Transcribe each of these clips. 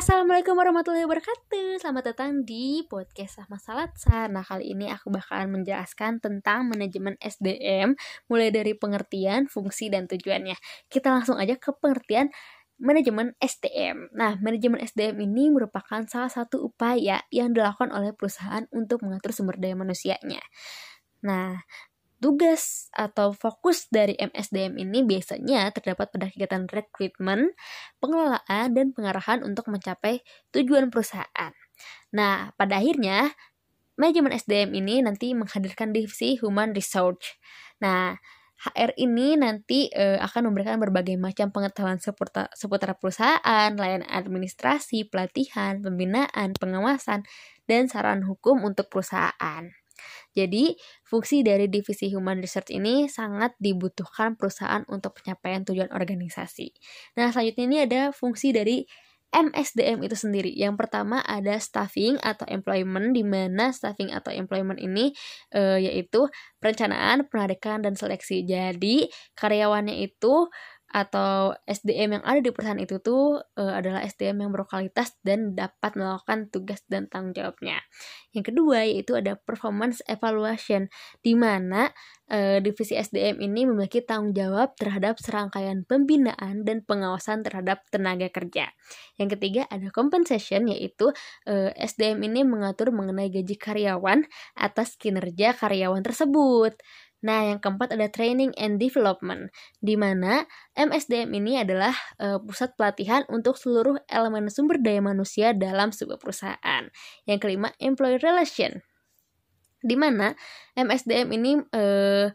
Assalamualaikum warahmatullahi wabarakatuh. Selamat datang di podcast Sama Salatsa Nah kali ini aku bakalan menjelaskan tentang manajemen SDM Mulai dari pengertian, fungsi, dan tujuannya. Kita langsung aja ke pengertian manajemen SDM Nah manajemen SDM ini merupakan salah satu upaya yang dilakukan oleh perusahaan untuk mengatur sumber daya manusianya. Nah, Tugas atau fokus dari MSDM ini biasanya terdapat pada kegiatan rekrutmen, pengelolaan, dan pengarahan untuk mencapai tujuan perusahaan. Nah, pada akhirnya, manajemen SDM ini nanti menghadirkan divisi Human Research. Nah, HR ini nanti e, akan memberikan berbagai macam pengetahuan seputar, seputar perusahaan, layanan administrasi, pelatihan, pembinaan, pengawasan, dan saran hukum untuk perusahaan. Jadi, fungsi dari divisi Human Research ini sangat dibutuhkan perusahaan untuk pencapaian tujuan organisasi. Nah, selanjutnya ini ada fungsi dari MSDM itu sendiri. Yang pertama ada staffing atau employment di mana staffing atau employment ini e, yaitu perencanaan, penarikan dan seleksi. Jadi, karyawannya itu atau SDM yang ada di perusahaan itu tuh uh, adalah SDM yang berkualitas dan dapat melakukan tugas dan tanggung jawabnya. Yang kedua yaitu ada performance evaluation di mana uh, divisi SDM ini memiliki tanggung jawab terhadap serangkaian pembinaan dan pengawasan terhadap tenaga kerja. Yang ketiga ada compensation yaitu uh, SDM ini mengatur mengenai gaji karyawan atas kinerja karyawan tersebut. Nah, yang keempat ada training and development, di mana MSDM ini adalah uh, pusat pelatihan untuk seluruh elemen sumber daya manusia dalam sebuah perusahaan. Yang kelima, employee relation, di mana MSDM ini uh,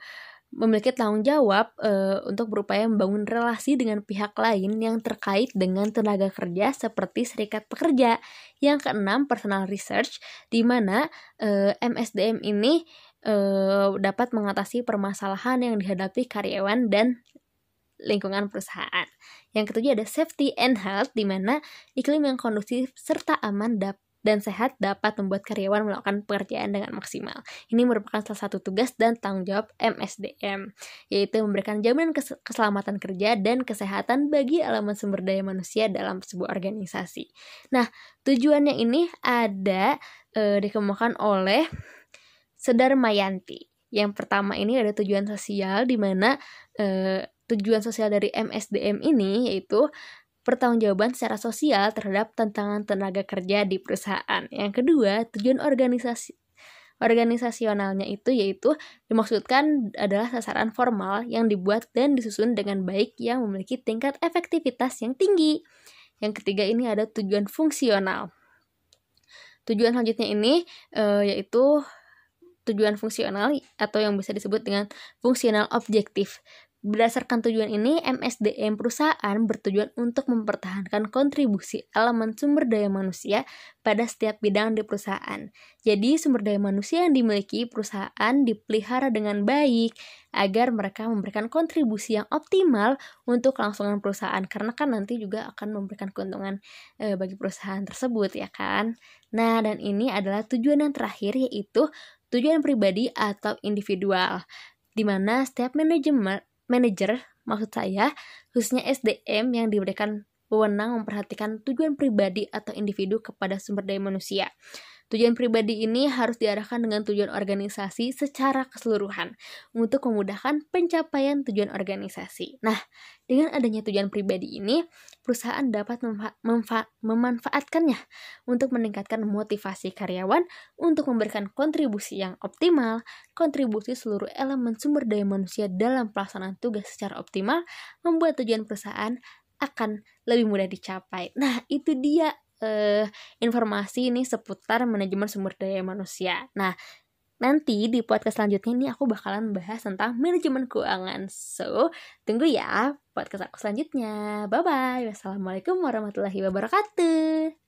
memiliki tanggung jawab uh, untuk berupaya membangun relasi dengan pihak lain yang terkait dengan tenaga kerja seperti serikat pekerja. Yang keenam, personal research, di mana uh, MSDM ini uh, dapat mengatasi permasalahan yang dihadapi karyawan dan lingkungan perusahaan. Yang ketujuh ada safety and health, di mana iklim yang kondusif serta aman dan sehat dapat membuat karyawan melakukan pekerjaan dengan maksimal. Ini merupakan salah satu tugas dan tanggung jawab MSDM, yaitu memberikan jaminan kes keselamatan kerja dan kesehatan bagi elemen sumber daya manusia dalam sebuah organisasi. Nah, tujuannya ini ada e, dikemukakan oleh Sedar Mayanti. Yang pertama ini ada tujuan sosial di mana eh, tujuan sosial dari MSDM ini yaitu pertanggungjawaban secara sosial terhadap tantangan tenaga kerja di perusahaan. Yang kedua, tujuan organisasi organisasionalnya itu yaitu dimaksudkan adalah sasaran formal yang dibuat dan disusun dengan baik yang memiliki tingkat efektivitas yang tinggi. Yang ketiga ini ada tujuan fungsional. Tujuan selanjutnya ini e, yaitu tujuan fungsional atau yang bisa disebut dengan fungsional objektif. Berdasarkan tujuan ini, MSDM perusahaan bertujuan untuk mempertahankan kontribusi elemen sumber daya manusia pada setiap bidang di perusahaan. Jadi, sumber daya manusia yang dimiliki perusahaan dipelihara dengan baik agar mereka memberikan kontribusi yang optimal untuk kelangsungan perusahaan karena kan nanti juga akan memberikan keuntungan e, bagi perusahaan tersebut ya kan. Nah, dan ini adalah tujuan yang terakhir yaitu tujuan pribadi atau individual, di mana setiap manajemen manajer maksud saya khususnya SDM yang diberikan wewenang memperhatikan tujuan pribadi atau individu kepada sumber daya manusia. Tujuan pribadi ini harus diarahkan dengan tujuan organisasi secara keseluruhan untuk memudahkan pencapaian tujuan organisasi. Nah, dengan adanya tujuan pribadi ini, perusahaan dapat memanfaatkannya untuk meningkatkan motivasi karyawan untuk memberikan kontribusi yang optimal, kontribusi seluruh elemen sumber daya manusia dalam pelaksanaan tugas secara optimal, membuat tujuan perusahaan akan lebih mudah dicapai. Nah, itu dia uh, informasi ini seputar manajemen sumber daya manusia. Nah, nanti di podcast selanjutnya ini aku bakalan bahas tentang manajemen keuangan. So, tunggu ya podcast aku selanjutnya. Bye bye. Wassalamualaikum warahmatullahi wabarakatuh.